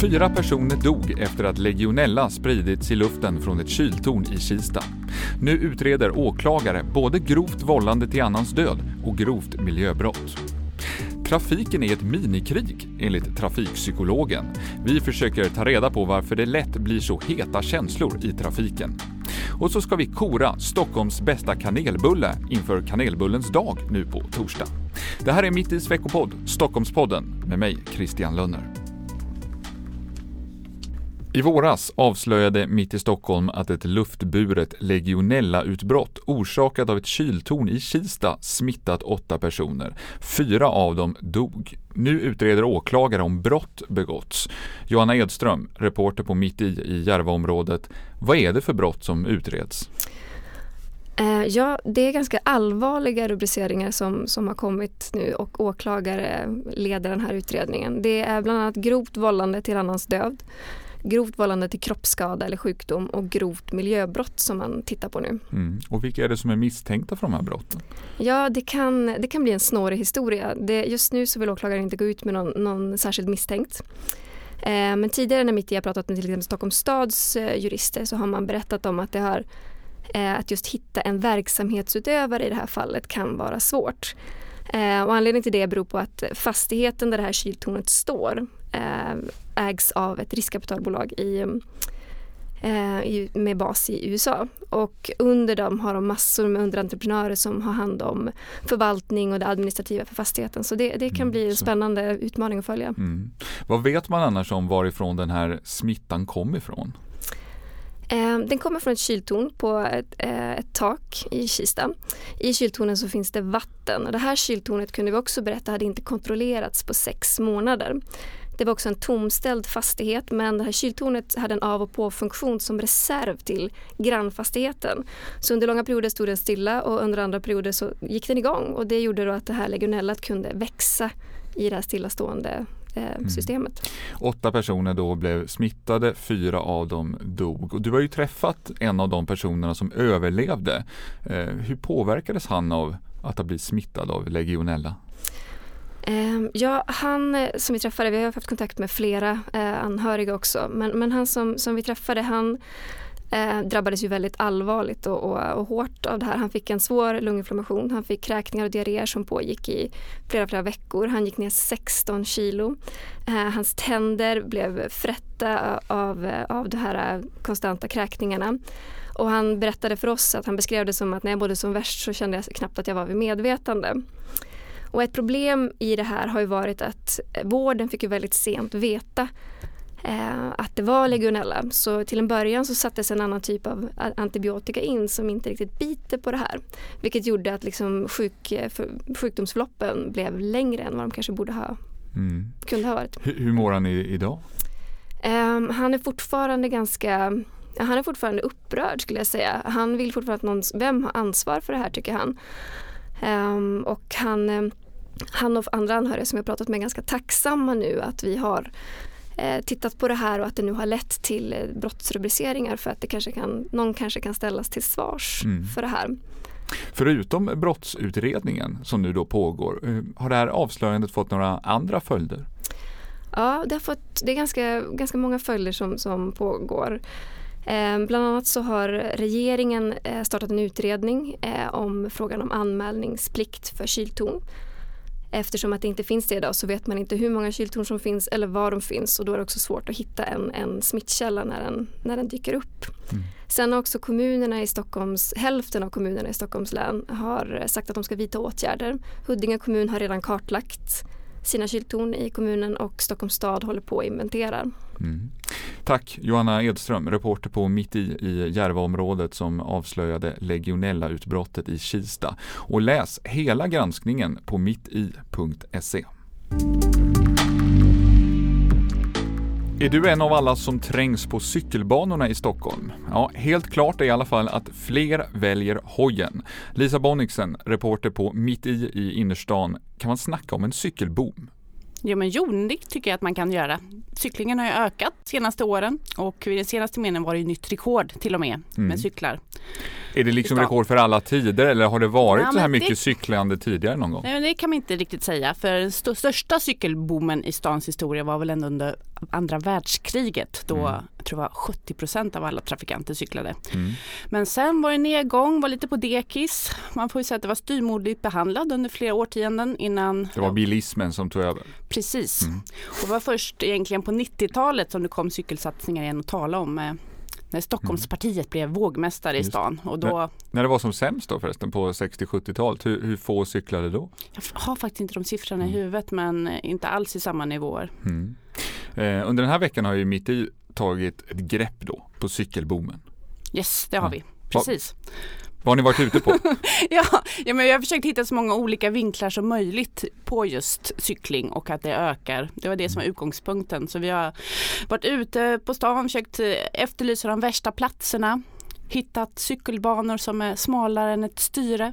Fyra personer dog efter att legionella spridits i luften från ett kyltorn i Kista. Nu utreder åklagare både grovt vållande till annans död och grovt miljöbrott. Trafiken är ett minikrig, enligt trafikpsykologen. Vi försöker ta reda på varför det lätt blir så heta känslor i trafiken. Och så ska vi kora Stockholms bästa kanelbulle inför kanelbullens dag nu på torsdag. Det här är Mitt i veckopodd, Stockholmspodden, med mig, Christian Lönner. I våras avslöjade Mitt i Stockholm att ett luftburet legionellautbrott orsakat av ett kyltorn i Kista smittat åtta personer. Fyra av dem dog. Nu utreder åklagare om brott begåtts. Johanna Edström, reporter på Mitt i i Järvaområdet. Vad är det för brott som utreds? Eh, ja, det är ganska allvarliga rubriceringar som, som har kommit nu och åklagare leder den här utredningen. Det är bland annat grovt vållande till annans död grovt vållande till kroppsskada eller sjukdom och grovt miljöbrott som man tittar på nu. Mm. Och vilka är det som är misstänkta för de här brotten? Ja, det kan, det kan bli en snårig historia. Det, just nu så vill åklagaren inte gå ut med någon, någon särskild misstänkt. Eh, men tidigare när Mitt i har pratat med till exempel Stockholms stads eh, jurister så har man berättat om att det har eh, att just hitta en verksamhetsutövare i det här fallet kan vara svårt. Eh, och anledningen till det beror på att fastigheten där det här kyltornet står ägs av ett riskkapitalbolag i, eh, med bas i USA. Och under dem har de massor med underentreprenörer som har hand om förvaltning och det administrativa för fastigheten. Så det, det kan mm, bli en spännande utmaning att följa. Mm. Vad vet man annars om varifrån den här smittan kom ifrån? Eh, den kommer från ett kyltorn på ett, eh, ett, tak i Kista. I kyltornen så finns det vatten och det här kyltornet kunde vi också berätta hade inte kontrollerats på sex månader. Det var också en tomställd fastighet men det här kyltornet hade en av och på-funktion som reserv till grannfastigheten. Så under långa perioder stod den stilla och under andra perioder så gick den igång och det gjorde då att det här legionellat kunde växa i det här stillastående eh, mm. systemet. Åtta personer då blev smittade, fyra av dem dog. Och du har ju träffat en av de personerna som överlevde. Eh, hur påverkades han av att ha blivit smittad av legionella? Ehm, ja, han eh, som vi träffade, vi har haft kontakt med flera eh, anhöriga också, men, men han som, som vi träffade han eh, drabbades ju väldigt allvarligt och, och, och, hårt av det här. Han fick en svår lunginflammation, han fick kräkningar och diarréer som pågick i flera, flera veckor. Han gick ner 16 kilo. Eh, hans tänder blev frätta av, av de här eh, konstanta kräkningarna. Och han berättade för oss att han beskrev det som att när jag bodde som värst så kände jag knappt att jag var vid medvetande. Och ett problem i det här har ju varit att vården fick ju väldigt sent veta eh, att det var legionella. Så till en början så sattes en annan typ av antibiotika in som inte riktigt biter på det här. Vilket gjorde att liksom sjuk, för, sjukdomsförloppen blev längre än vad de kanske borde ha mm. kunde ha varit. Hur, hur mår han i, idag? Um, han är fortfarande ganska han är fortfarande upprörd skulle jag säga. Han vill fortfarande att någon, vem har ansvar för det här tycker han. Um, och han, um, han och andra anhöriga som jag pratat med är ganska tacksamma nu att vi har uh, tittat på det här och att det nu har lett till uh, brottsrubriceringar för att det kanske kan, någon kanske kan ställas till svars mm. för det här. Förutom brottsutredningen som nu då pågår, uh, har det här avslöjandet fått några andra följder? Ja, det, har fått, det är ganska, ganska många följder som, som pågår. Eh, bland annat så har regeringen eh, startat en utredning eh, om frågan om anmälningsplikt för kyltorn. Eftersom att det inte finns det idag så vet man inte hur många kyltorn som finns eller var de finns och då är det också svårt att hitta en, en smittkälla när den, när den dyker upp. Mm. Sen har också kommunerna i Stockholms, hälften av kommunerna i Stockholms län har sagt att de ska vidta åtgärder. Huddinge kommun har redan kartlagt sina kyltorn i kommunen och Stockholms stad håller på att inventera. Mm. Tack Johanna Edström, reporter på Mitt i, i Järvaområdet som avslöjade legionella-utbrottet i Kista. Och läs hela granskningen på mitti.se. Är du en av alla som trängs på cykelbanorna i Stockholm? Ja, helt klart är i alla fall att fler väljer hojen. Lisa Bonniksen, reporter på Mitt i i innerstan. Kan man snacka om en cykelboom? Jo men jo, det tycker jag att man kan göra. Cyklingen har ju ökat de senaste åren och vid den senaste meningen var det nytt rekord till och med mm. med cyklar. Är det liksom rekord för alla tider eller har det varit Ja, så här mycket det- cyklande tidigare någon gång? Nej, det kan man inte riktigt säga för den st- största cykelboomen i stans historia var väl ändå under andra världskriget då Mm. jag tror var 70 procent av alla trafikanter cyklade. Mm. Men sen var det nedgång, var lite på dekis. Man får ju säga att det var styrmodligt behandlad under flera årtionden innan. Det var bilismen som tog över. Precis. Mm. Och det var först egentligen på 90-talet som det kom cykelsatsningar igen att tala om. eh, När Stockholmspartiet blev vågmästare i Just det. stan. Och då, När det var som sämst då förresten på 60-70-talet, hur, hur få cyklade då? jag har faktiskt inte de siffrorna i Mm. huvudet men inte alls i samma nivåer. Mm. Eh, under den här veckan har ju Mitt i tagit ett grepp då på cykelboomen. Yes, det har Ja. vi. Precis. Vad har ni varit ute på? Ja, ja, men jag har försökt hitta så många olika vinklar som möjligt på just cykling och att det ökar. Det var det som var utgångspunkten. Så vi har varit ute på stan, försökt eh, efterlysa de värsta platserna. Hittat cykelbanor som är smalare än ett styre.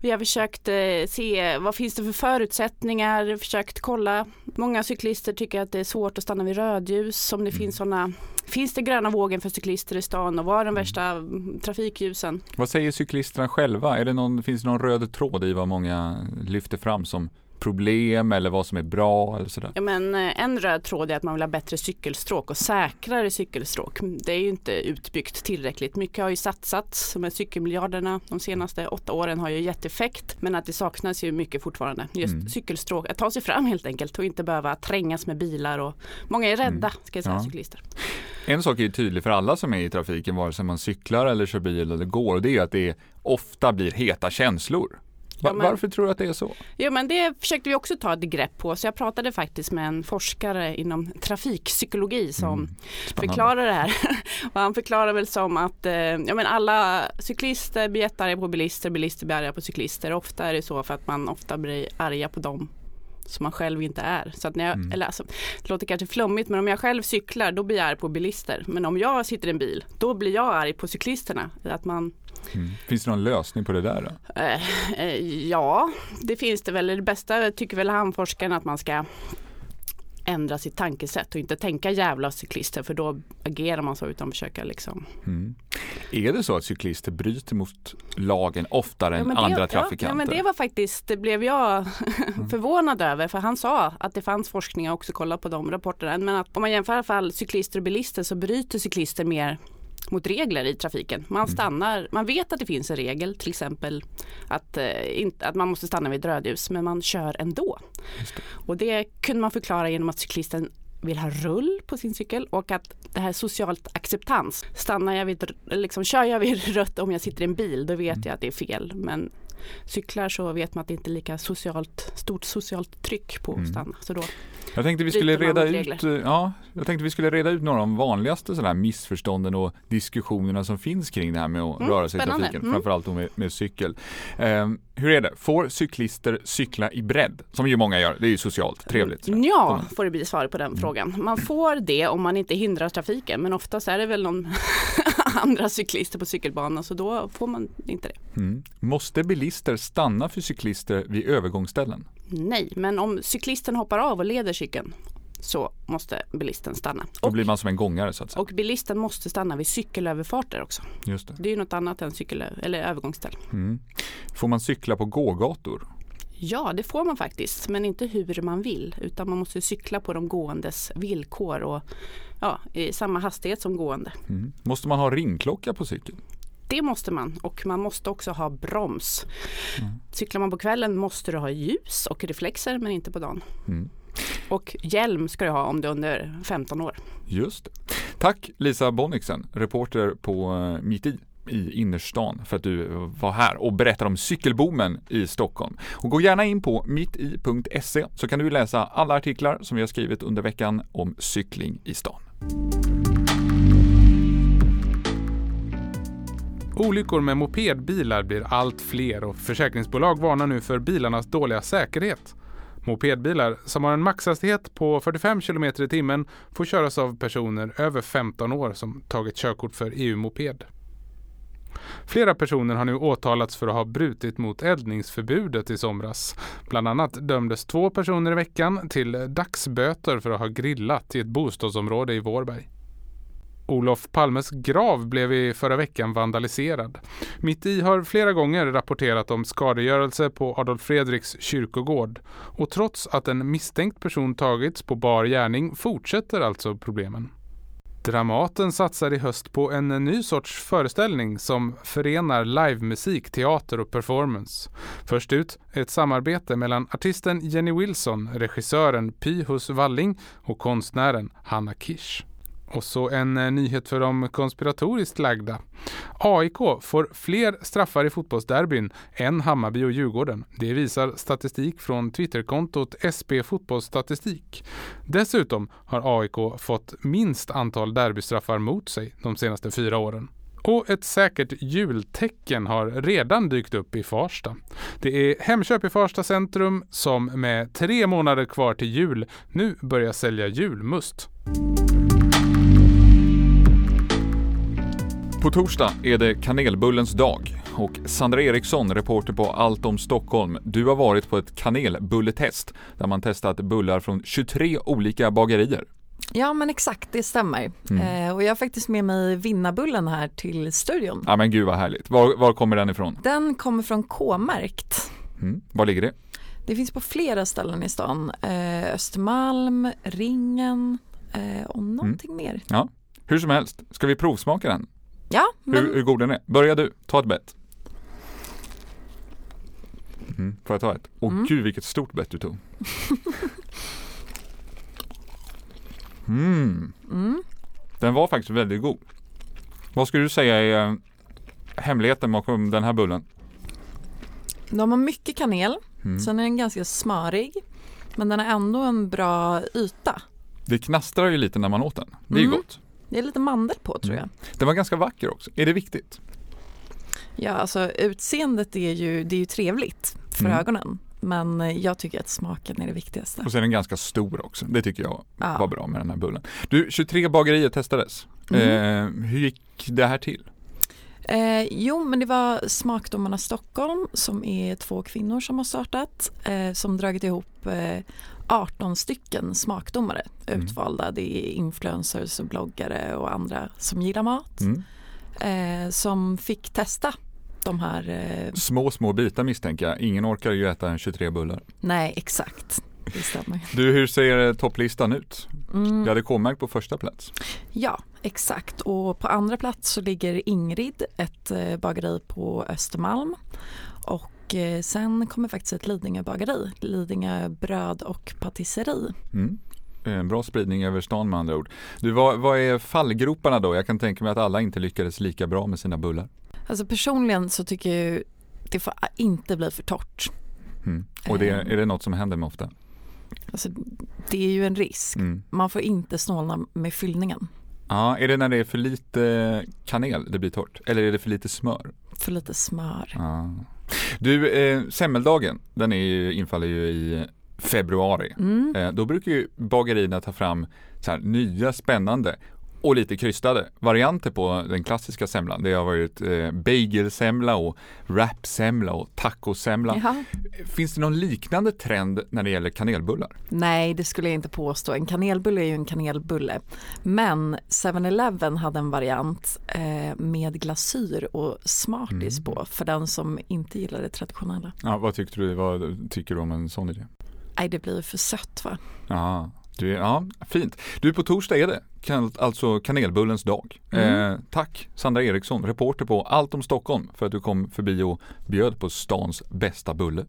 Vi har försökt eh, se vad finns det för förutsättningar, försökt kolla. Många cyklister tycker att det är svårt att stanna vid rödljus. Om det Mm. finns sådana Finns det gröna vågen för cyklister i stan och var är de värsta mm, trafikljusen? Vad säger cyklisterna själva? Är det någon, finns det någon röd tråd i vad många lyfter fram som problem eller vad som är bra eller sådär? Ja, men eh, en röd tråd är att man vill ha bättre cykelstråk och säkrare cykelstråk. Det är ju inte utbyggt tillräckligt. Mycket har ju satsats, är cykelmiljarderna de senaste åtta åren har ju gett effekt. Men att det saknas ju mycket fortfarande. Just Mm. cykelstråk, att ta sig fram helt enkelt och inte behöva trängas med bilar och många är rädda, Mm. ska jag säga, Ja. cyklister. En sak är ju tydlig för alla som är i trafiken, vare sig man cyklar eller kör bil eller går, och det är att det ofta blir heta känslor. Ja, men- Varför tror du att det är så? Jo men det försökte vi också ta ett grepp på. Så jag pratade faktiskt med en forskare inom trafikpsykologi som Mm, förklarar det här. och han förklarar väl som att eh, ja, men alla cyklister blir jättearga på bilister, bilister blir arga på cyklister. Ofta är det så för att man ofta blir arga på dem som man själv inte är. Så att när jag, Mm. eller alltså, det låter kanske flummigt men om jag själv cyklar då blir jag arg på bilister. Men om jag sitter i en bil då blir jag arg på cyklisterna. Att man Mm. Finns det någon lösning på det där? Eh, eh, ja, det finns det väl. Det bästa tycker väl han forskaren att man ska ändra sitt tankesätt och inte tänka jävla cyklister för då agerar man så utan att försöka liksom. Mm. Är det så att cyklister bryter mot lagen oftare än men det, andra ja, trafikanter? ja, men det var faktiskt, det blev jag förvånad över för han sa att det fanns forskning, jag har också kollat på de rapporterna, men att om man jämför i alla fall cyklister och bilister så bryter cyklister mer mot regler i trafiken. Man Mm. stannar, man vet att det finns en regel, till exempel att, eh, inte, att man måste stanna vid ett rödljus, men man kör ändå. Det. Och det kunde man förklara genom att cyklisten vill ha rull på sin cykel och att det här socialt acceptans. Stannar jag vid, liksom kör jag vid rött om jag sitter i en bil, då vet Mm. jag att det är fel. Men cyklar så vet man att det inte är lika socialt, stort socialt tryck på Mm. att stanna. Så då, Jag tänkte vi skulle reda ut, ja, jag tänkte vi skulle reda ut några av de vanligaste sådana här missförstånden och diskussionerna som finns kring det här med att Mm, röra sig i spännande. trafiken, Mm. framförallt med, med cykel. Ehm, hur är det? Får cyklister cykla i bredd? Som ju många gör, det är ju socialt trevligt. sådär. ja, får det bli svar på den Mm. frågan. Man får det om man inte hindrar trafiken men oftast är det väl någon andra cyklister på cykelbanan så då får man inte det. Mm. Måste bilister stanna för cyklister vid övergångsställen? Nej, men om cyklisten hoppar av och leder cykeln så måste bilisten stanna. Då Och, blir man som en gångare så att säga. och bilisten måste stanna vid cykelöverfarter också. Just det. Det är ju något annat än cykel eller övergångsställ. Mm. Får man cykla på gågator? Ja, det får man faktiskt, men inte hur man vill, utan man måste cykla på de gåendes villkor och ja, i samma hastighet som gående. Mm. Måste man ha ringklocka på cykeln? Det måste man och man måste också ha broms. Mm. Cyklar man på kvällen måste du ha ljus och reflexer men inte på dagen. Mm. Och hjälm ska du ha om du är under 15 år. Just det. Tack Lisa Bonniksen, reporter på eh, Mitt i i innerstan för att du var här och berättade om cykelboomen i Stockholm. Och gå gärna in på mitti.se så kan du läsa alla artiklar som vi har skrivit under veckan om cykling i stan. Olyckor med mopedbilar blir allt fler och försäkringsbolag varnar nu för bilarnas dåliga säkerhet. Mopedbilar som har en maxhastighet på 45 km i timmen får köras av personer över 15 år som tagit körkort för EU-moped. Flera personer har nu åtalats för att ha brutit mot eldningsförbudet i somras. Bland annat dömdes två personer i veckan till dagsböter för att ha grillat i ett bostadsområde i Vårberg. Olof Palmes grav blev i förra veckan vandaliserad. Mitt i har flera gånger rapporterat om skadegörelse på Adolf Fredriks kyrkogård. Och trots att en misstänkt person tagits på bar gärning fortsätter alltså problemen. Dramaten satsar i höst på en ny sorts föreställning som förenar livemusik, teater och performance. Först ut är ett samarbete mellan artisten Jenny Wilson, regissören Pyhus Walling och konstnären Hanna Kish. Och så en eh, nyhet för de konspiratoriskt lagda. AIK får fler straffar i fotbollsderbyn än Hammarby och Djurgården. Det visar statistik från Twitterkontot SP Fotbollsstatistik. Dessutom har AIK fått minst antal derbystraffar mot sig de senaste fyra åren. Och ett säkert jultecken har redan dykt upp i Farsta. Det är Hemköp i Farsta centrum som med tre månader kvar till jul nu börjar sälja julmust. På torsdag är det kanelbullens dag och Sandra Eriksson, reporter på Allt om Stockholm, du har varit på ett kanelbulletest där man testat bullar från 23 olika bagerier. Ja men exakt, det stämmer. Mm. Eh, och jag har faktiskt med mig vinnarbullen här till studion. Ja men gud vad härligt. Var, var kommer den ifrån? Den kommer från K-märkt. Mm. Var ligger det? Det finns på flera ställen i stan. Eh, Östermalm, Ringen eh, och någonting mm. mer. Ja, hur som helst, ska vi provsmaka den? Ja, men... hur, hur god den är. Börja du, ta ett bett. Mm, får jag ta ett? Åh mm. gud vilket stort bett du tog. Mm. mm. Den var faktiskt väldigt god. Vad skulle du säga är eh, hemligheten bakom den här bullen? De har mycket kanel, mm. sen är den ganska smörig. Men den har ändå en bra yta. Det knastrar ju lite när man åt den. Det är mm. gott. Det är lite mandel på tror jag. Den var ganska vacker också. Är det viktigt? Ja, alltså utseendet är ju, det är ju trevligt för mm. ögonen. Men jag tycker att smaken är det viktigaste. Och så är den ganska stor också. Det tycker jag ja. var bra med den här bullen. Du, 23 bagerier testades. Mm. Eh, hur gick det här till? Eh, jo, men det var Smakdomarna Stockholm som är två kvinnor som har startat eh, som dragit ihop eh, 18 stycken smakdomare mm. utvalda. Det är influencers och bloggare och andra som gillar mat mm. eh, som fick testa de här. Eh... Små, små bitar misstänker jag. Ingen orkar ju äta 23 bullar. Nej, exakt. Det stämmer. Du, hur ser topplistan ut? Mm. Vi hade K-märkt på första plats. Ja, exakt. Och på andra plats så ligger Ingrid, ett eh, bageri på Östermalm. Och och eh, sen kommer faktiskt ett Lidingö bageri, Lidingö bröd och patisserie. Mm. En bra spridning över stan med andra ord. Du, vad, vad, är fallgroparna då? Jag kan tänka mig att alla inte lyckades lika bra med sina bullar. Alltså personligen så tycker jag det får inte bli för torrt. Mm. Och det, ehm. är det något som händer med ofta? Alltså, det är ju en risk. Mm. Man får inte snåla med fyllningen. Ja, är det när det är för lite kanel det blir torrt? Eller är det för lite smör? För lite smör. Ja. Du, eh, semmeldagen, den är, infaller ju i februari. Mm. Eh, då brukar ju bagerierna ta fram här, nya spännande och lite krystade varianter på den klassiska semlan. Det har varit eh, bagelsemla och wrapsemla och tacosemla. Jaha. Finns det någon liknande trend när det gäller kanelbullar? Nej, det skulle jag inte påstå. En kanelbulle är ju en kanelbulle. Men 7-Eleven hade en variant eh, med glasyr och smarties mm. på för den som inte gillar det traditionella. Ja, vad tyckte du, vad tycker du om en sån idé? Nej, det blir för sött va? Ja, du, ja, fint. Du, på torsdag är det alltså kanelbullens dag. Mm. Eh, tack Sandra Eriksson, reporter på Allt om Stockholm för att du kom förbi och bjöd på stans bästa bulle.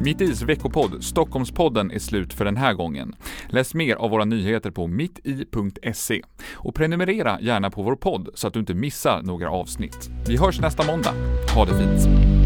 Mitt Is veckopodd Stockholmspodden är slut för den här gången. Läs mer av våra nyheter på mitti.se och prenumerera gärna på vår podd så att du inte missar några avsnitt. Vi hörs nästa måndag. Ha det fint!